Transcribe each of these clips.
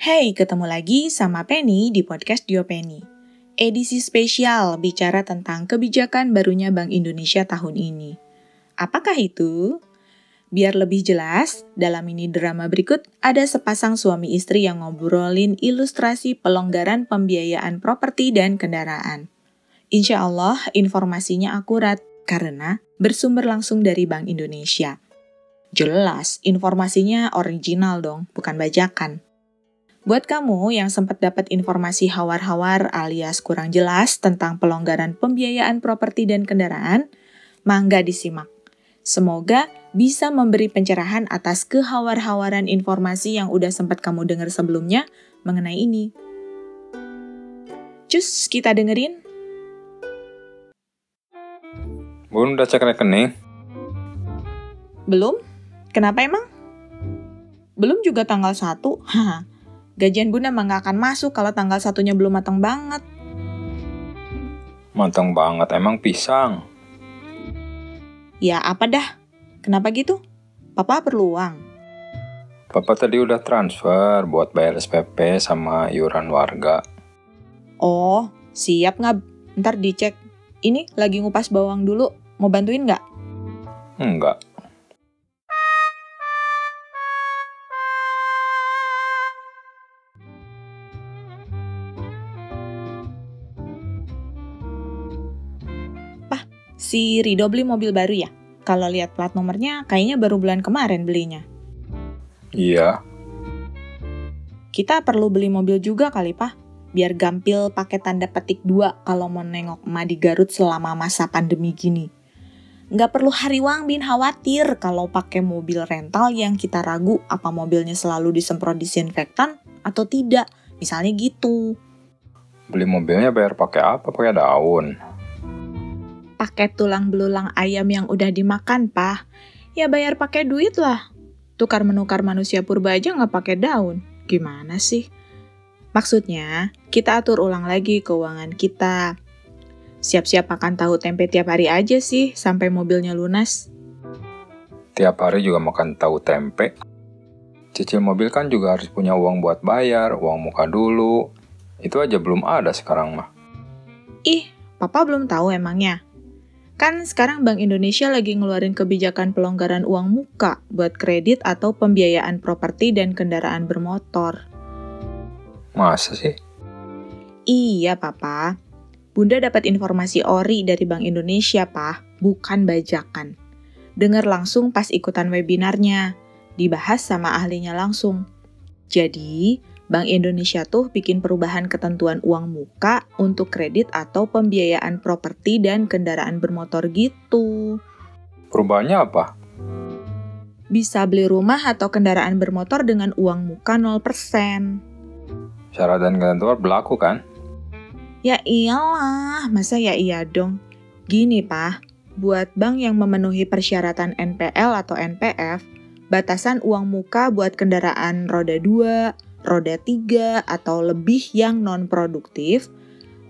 Hey, ketemu lagi sama Penny di podcast Dio Penny. Edisi spesial bicara tentang kebijakan barunya Bank Indonesia tahun ini. Apakah itu? Biar lebih jelas, dalam ini drama berikut ada sepasang suami istri yang ngobrolin ilustrasi pelonggaran pembiayaan properti dan kendaraan. Insya Allah informasinya akurat karena bersumber langsung dari Bank Indonesia. Jelas, informasinya original dong, bukan bajakan. Buat kamu yang sempat dapat informasi hawar-hawar alias kurang jelas tentang pelonggaran pembiayaan properti dan kendaraan, mangga disimak. Semoga bisa memberi pencerahan atas kehawar-hawaran informasi yang udah sempat kamu dengar sebelumnya mengenai ini. Cus, kita dengerin. Bun udah cek rekening? Belum? Kenapa emang? Belum juga tanggal 1? Gajian bunda emang gak akan masuk kalau tanggal satunya belum matang banget. Matang banget, emang pisang. Ya apa dah? Kenapa gitu? Papa perlu uang. Papa tadi udah transfer buat bayar SPP sama iuran warga. Oh, siap nggak? Ntar dicek. Ini lagi ngupas bawang dulu. Mau bantuin nggak? Enggak. Si Rido beli mobil baru ya? Kalau lihat plat nomornya, kayaknya baru bulan kemarin belinya. Iya. Kita perlu beli mobil juga kali, Pak. Biar gampil pakai tanda petik dua kalau mau nengok emak di Garut selama masa pandemi gini. Nggak perlu hariwang bin khawatir kalau pakai mobil rental yang kita ragu apa mobilnya selalu disemprot disinfektan atau tidak. Misalnya gitu. Beli mobilnya bayar pakai apa? Pakai daun pakai tulang belulang ayam yang udah dimakan, Pak. Ya bayar pakai duit lah. Tukar menukar manusia purba aja nggak pakai daun. Gimana sih? Maksudnya, kita atur ulang lagi keuangan kita. Siap-siap makan tahu tempe tiap hari aja sih, sampai mobilnya lunas. Tiap hari juga makan tahu tempe. Cicil mobil kan juga harus punya uang buat bayar, uang muka dulu. Itu aja belum ada sekarang mah. Ih, papa belum tahu emangnya. Kan sekarang Bank Indonesia lagi ngeluarin kebijakan pelonggaran uang muka buat kredit atau pembiayaan properti dan kendaraan bermotor. Masa sih? Iya, Papa. Bunda dapat informasi ori dari Bank Indonesia, Pak, bukan bajakan. Dengar langsung pas ikutan webinarnya, dibahas sama ahlinya langsung. Jadi, Bank Indonesia tuh bikin perubahan ketentuan uang muka untuk kredit atau pembiayaan properti dan kendaraan bermotor gitu. Perubahannya apa? Bisa beli rumah atau kendaraan bermotor dengan uang muka 0%. Syarat dan ketentuan berlaku kan? Ya iyalah, masa ya iya dong. Gini Pak, buat bank yang memenuhi persyaratan NPL atau NPF, batasan uang muka buat kendaraan roda 2, roda 3 atau lebih yang non-produktif,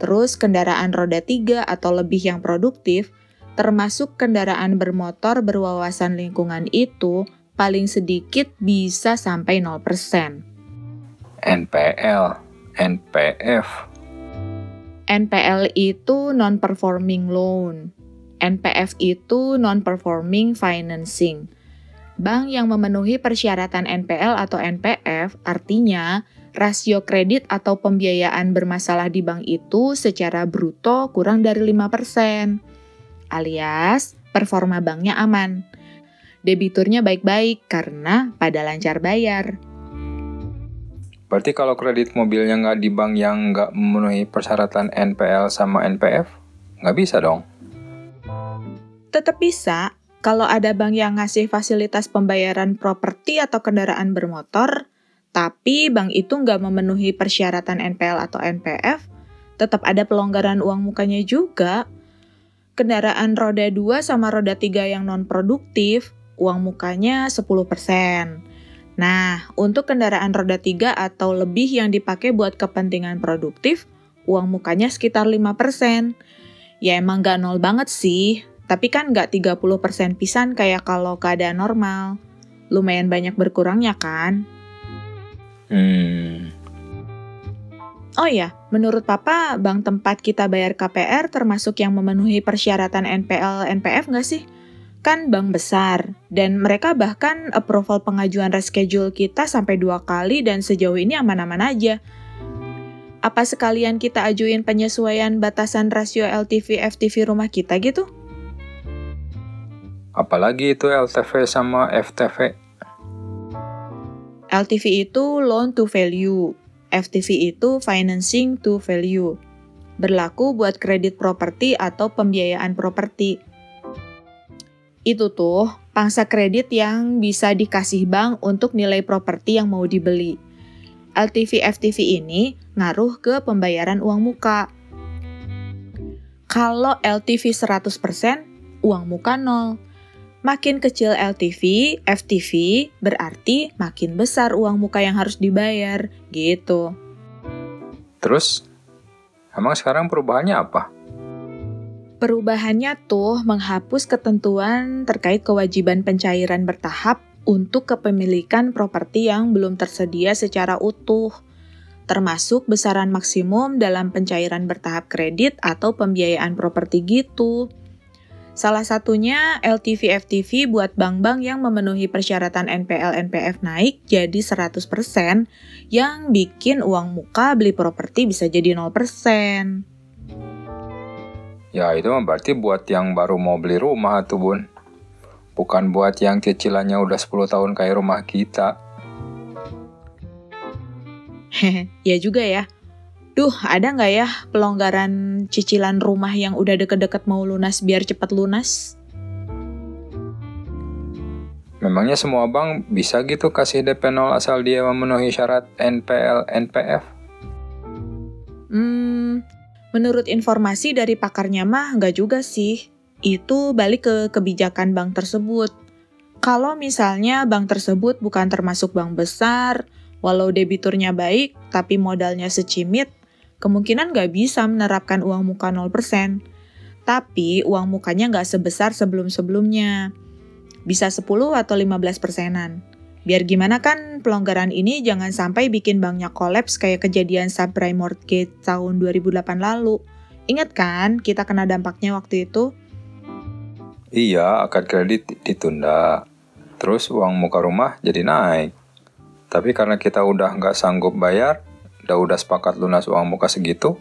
terus kendaraan roda 3 atau lebih yang produktif, termasuk kendaraan bermotor berwawasan lingkungan itu paling sedikit bisa sampai 0%. NPL, NPF. NPL itu non-performing loan. NPF itu non-performing financing. Bank yang memenuhi persyaratan NPL atau NPF artinya rasio kredit atau pembiayaan bermasalah di bank itu secara bruto kurang dari 5%. Alias, performa banknya aman. Debiturnya baik-baik karena pada lancar bayar. Berarti kalau kredit mobilnya nggak di bank yang nggak memenuhi persyaratan NPL sama NPF, nggak bisa dong? Tetap bisa, kalau ada bank yang ngasih fasilitas pembayaran properti atau kendaraan bermotor, tapi bank itu nggak memenuhi persyaratan NPL atau NPF, tetap ada pelonggaran uang mukanya juga. Kendaraan roda 2 sama roda 3 yang non-produktif, uang mukanya 10%. Nah, untuk kendaraan roda 3 atau lebih yang dipakai buat kepentingan produktif, uang mukanya sekitar 5%. Ya emang nggak nol banget sih, tapi kan nggak 30% pisan kayak kalau keadaan normal. Lumayan banyak berkurangnya kan? Hmm, Oh ya, menurut Papa, bank tempat kita bayar KPR termasuk yang memenuhi persyaratan NPL NPF nggak sih? Kan bank besar, dan mereka bahkan approval pengajuan reschedule kita sampai dua kali dan sejauh ini aman-aman aja. Apa sekalian kita ajuin penyesuaian batasan rasio LTV FTV rumah kita gitu? Apalagi itu LTV sama FTV? LTV itu loan to value, FTV itu financing to value. Berlaku buat kredit properti atau pembiayaan properti. Itu tuh pangsa kredit yang bisa dikasih bank untuk nilai properti yang mau dibeli. LTV FTV ini ngaruh ke pembayaran uang muka. Kalau LTV 100%, uang muka nol. Makin kecil LTV, FTV berarti makin besar uang muka yang harus dibayar, gitu. Terus, emang sekarang perubahannya apa? Perubahannya tuh menghapus ketentuan terkait kewajiban pencairan bertahap untuk kepemilikan properti yang belum tersedia secara utuh, termasuk besaran maksimum dalam pencairan bertahap kredit atau pembiayaan properti gitu. Salah satunya LTV FTV buat bank-bank yang memenuhi persyaratan NPL NPF naik jadi 100% yang bikin uang muka beli properti bisa jadi 0%. Ya itu berarti buat yang baru mau beli rumah tuh bun. Bukan buat yang cicilannya udah 10 tahun kayak rumah kita. Hehe, ya juga ya. Duh, ada nggak ya pelonggaran cicilan rumah yang udah deket-deket mau lunas biar cepet lunas? Memangnya semua bank bisa gitu kasih DP 0 asal dia memenuhi syarat NPL NPF? Hmm, menurut informasi dari pakarnya mah nggak juga sih. Itu balik ke kebijakan bank tersebut. Kalau misalnya bank tersebut bukan termasuk bank besar, walau debiturnya baik tapi modalnya secimit, kemungkinan nggak bisa menerapkan uang muka 0%. Tapi uang mukanya nggak sebesar sebelum-sebelumnya. Bisa 10 atau 15 persenan. Biar gimana kan pelonggaran ini jangan sampai bikin banknya kolaps kayak kejadian subprime mortgage tahun 2008 lalu. Ingat kan kita kena dampaknya waktu itu? Iya, akad kredit ditunda. Terus uang muka rumah jadi naik. Tapi karena kita udah nggak sanggup bayar, udah udah sepakat lunas uang muka segitu,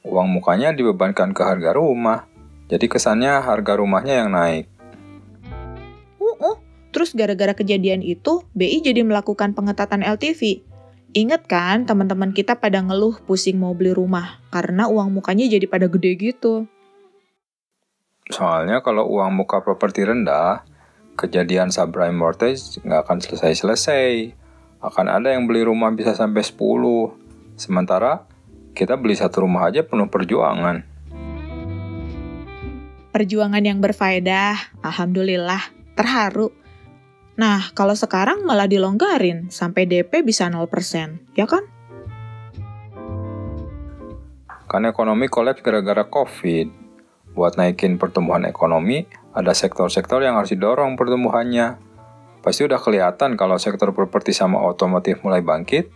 uang mukanya dibebankan ke harga rumah. Jadi kesannya harga rumahnya yang naik. Uh, uh. Terus gara-gara kejadian itu, BI jadi melakukan pengetatan LTV. Ingat kan teman-teman kita pada ngeluh pusing mau beli rumah karena uang mukanya jadi pada gede gitu. Soalnya kalau uang muka properti rendah, kejadian subprime mortgage nggak akan selesai-selesai. Akan ada yang beli rumah bisa sampai 10. Sementara kita beli satu rumah aja penuh perjuangan. Perjuangan yang berfaedah, alhamdulillah, terharu. Nah, kalau sekarang malah dilonggarin sampai DP bisa 0%, ya kan? Kan ekonomi kolaps gara-gara COVID. Buat naikin pertumbuhan ekonomi, ada sektor-sektor yang harus didorong pertumbuhannya. Pasti udah kelihatan kalau sektor properti sama otomotif mulai bangkit,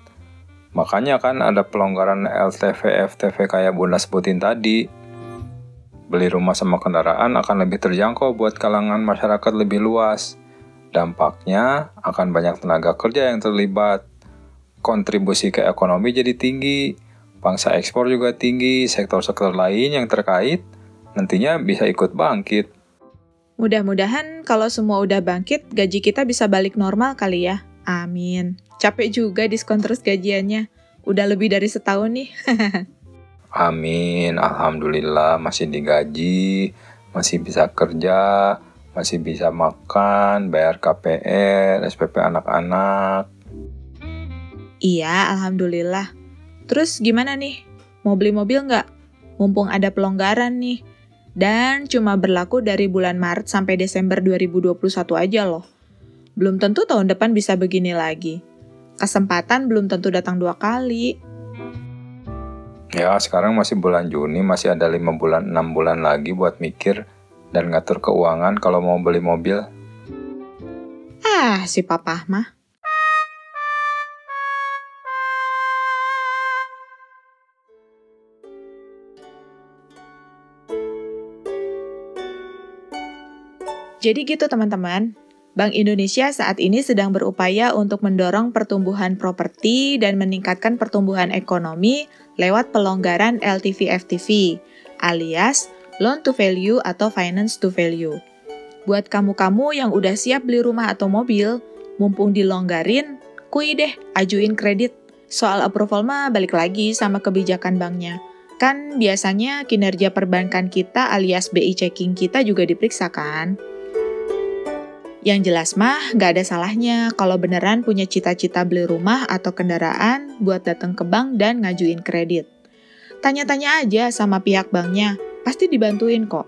Makanya kan ada pelonggaran LTV, FTV kayak Bunda sebutin tadi. Beli rumah sama kendaraan akan lebih terjangkau buat kalangan masyarakat lebih luas. Dampaknya akan banyak tenaga kerja yang terlibat. Kontribusi ke ekonomi jadi tinggi. Bangsa ekspor juga tinggi, sektor-sektor lain yang terkait nantinya bisa ikut bangkit. Mudah-mudahan kalau semua udah bangkit, gaji kita bisa balik normal kali ya. Amin. Capek juga diskon terus gajiannya. Udah lebih dari setahun nih. Amin. Alhamdulillah masih digaji, masih bisa kerja, masih bisa makan, bayar KPR, SPP anak-anak. Iya, Alhamdulillah. Terus gimana nih? Mau beli mobil nggak? Mumpung ada pelonggaran nih. Dan cuma berlaku dari bulan Maret sampai Desember 2021 aja loh. Belum tentu tahun depan bisa begini lagi. Kesempatan belum tentu datang dua kali. Ya, sekarang masih bulan Juni, masih ada lima bulan, enam bulan lagi buat mikir dan ngatur keuangan kalau mau beli mobil. Ah, si papa mah. Jadi gitu teman-teman, Bank Indonesia saat ini sedang berupaya untuk mendorong pertumbuhan properti dan meningkatkan pertumbuhan ekonomi lewat pelonggaran LTV-FTV, alias loan to value atau finance to value. Buat kamu-kamu yang udah siap beli rumah atau mobil, mumpung dilonggarin, kui deh ajuin kredit. Soal approval mah balik lagi sama kebijakan banknya. Kan biasanya kinerja perbankan kita alias BI checking kita juga diperiksa kan? Yang jelas mah, gak ada salahnya kalau beneran punya cita-cita beli rumah atau kendaraan buat datang ke bank dan ngajuin kredit. Tanya-tanya aja sama pihak banknya, pasti dibantuin kok.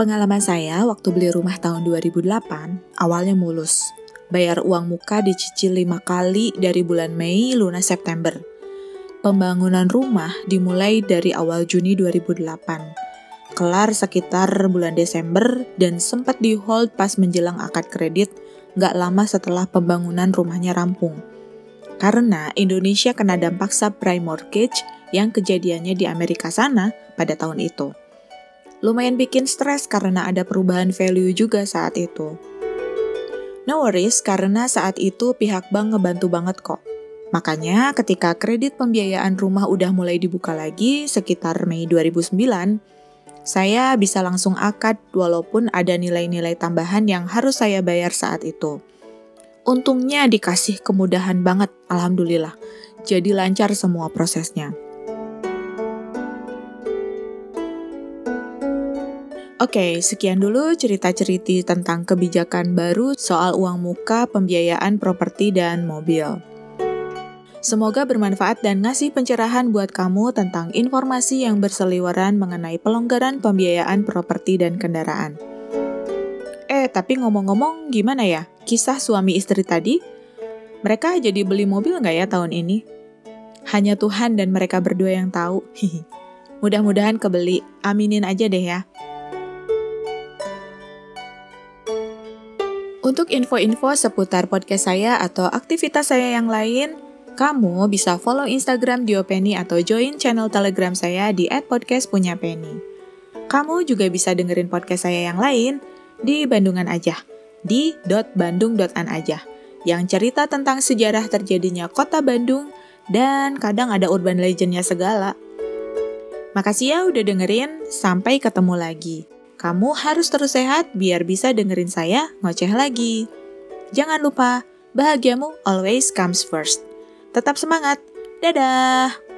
Pengalaman saya waktu beli rumah tahun 2008, awalnya mulus. Bayar uang muka dicicil lima kali dari bulan Mei lunas September Pembangunan rumah dimulai dari awal Juni 2008. Kelar sekitar bulan Desember dan sempat di hold pas menjelang akad kredit nggak lama setelah pembangunan rumahnya rampung. Karena Indonesia kena dampak subprime mortgage yang kejadiannya di Amerika sana pada tahun itu. Lumayan bikin stres karena ada perubahan value juga saat itu. No worries karena saat itu pihak bank ngebantu banget kok Makanya ketika kredit pembiayaan rumah udah mulai dibuka lagi sekitar Mei 2009, saya bisa langsung akad walaupun ada nilai-nilai tambahan yang harus saya bayar saat itu. Untungnya dikasih kemudahan banget, alhamdulillah. Jadi lancar semua prosesnya. Oke, sekian dulu cerita-cerita tentang kebijakan baru soal uang muka, pembiayaan properti, dan mobil. Semoga bermanfaat dan ngasih pencerahan buat kamu tentang informasi yang berseliweran mengenai pelonggaran pembiayaan properti dan kendaraan. Eh, tapi ngomong-ngomong gimana ya? Kisah suami istri tadi? Mereka jadi beli mobil nggak ya tahun ini? Hanya Tuhan dan mereka berdua yang tahu. Mudah-mudahan kebeli. Aminin aja deh ya. Untuk info-info seputar podcast saya atau aktivitas saya yang lain, kamu bisa follow Instagram Diopeni atau join channel Telegram saya di @podcastpunyapenny. Kamu juga bisa dengerin podcast saya yang lain di Bandungan aja, di .bandung.an aja, yang cerita tentang sejarah terjadinya kota Bandung dan kadang ada urban legendnya segala. Makasih ya udah dengerin, sampai ketemu lagi. Kamu harus terus sehat biar bisa dengerin saya ngoceh lagi. Jangan lupa, bahagiamu always comes first. Tetap semangat. Dadah.